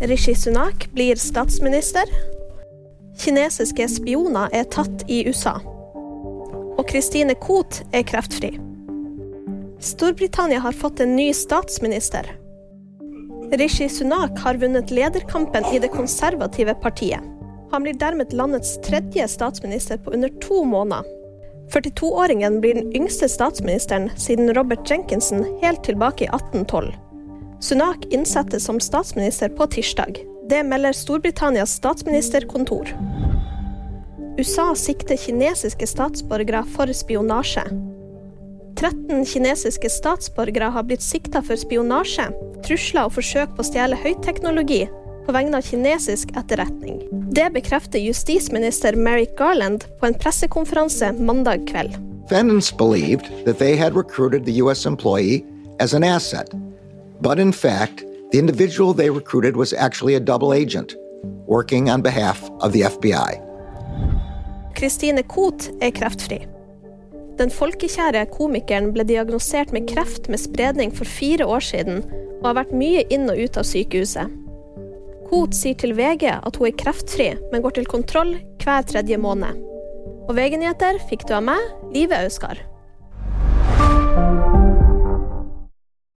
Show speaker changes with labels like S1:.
S1: Rishi Sunak blir statsminister. Kinesiske spioner er tatt i USA. Og Christine Koht er kreftfri. Storbritannia har fått en ny statsminister. Rishi Sunak har vunnet lederkampen i det konservative partiet. Han blir dermed landets tredje statsminister på under to måneder. 42-åringen blir den yngste statsministeren siden Robert Jenkinson helt tilbake i 1812. Sunak innsettes som statsminister på tirsdag. Det melder Storbritannias statsministerkontor. USA sikter kinesiske statsborgere for spionasje. 13 kinesiske statsborgere har blitt sikta for spionasje, trusler og forsøk på å stjele høyteknologi på vegne av kinesisk etterretning. Det bekrefter justisminister Merrick Garland på en pressekonferanse mandag kveld.
S2: Defendants believed that they had recruited the U.S. employee as asset, but in fact, the individual they recruited was actually a double agent working on behalf of the FBI.
S1: Christine Koht er kreftfri. Den folkekjære komikeren ble diagnosert med kreft med spredning for fire år siden, og har vært mye inn og ut av sykehuset. Koht sier til VG at hun er kreftfri, men går til kontroll hver tredje måned. Og VG-nyheter fikk du av meg, Live Auskar.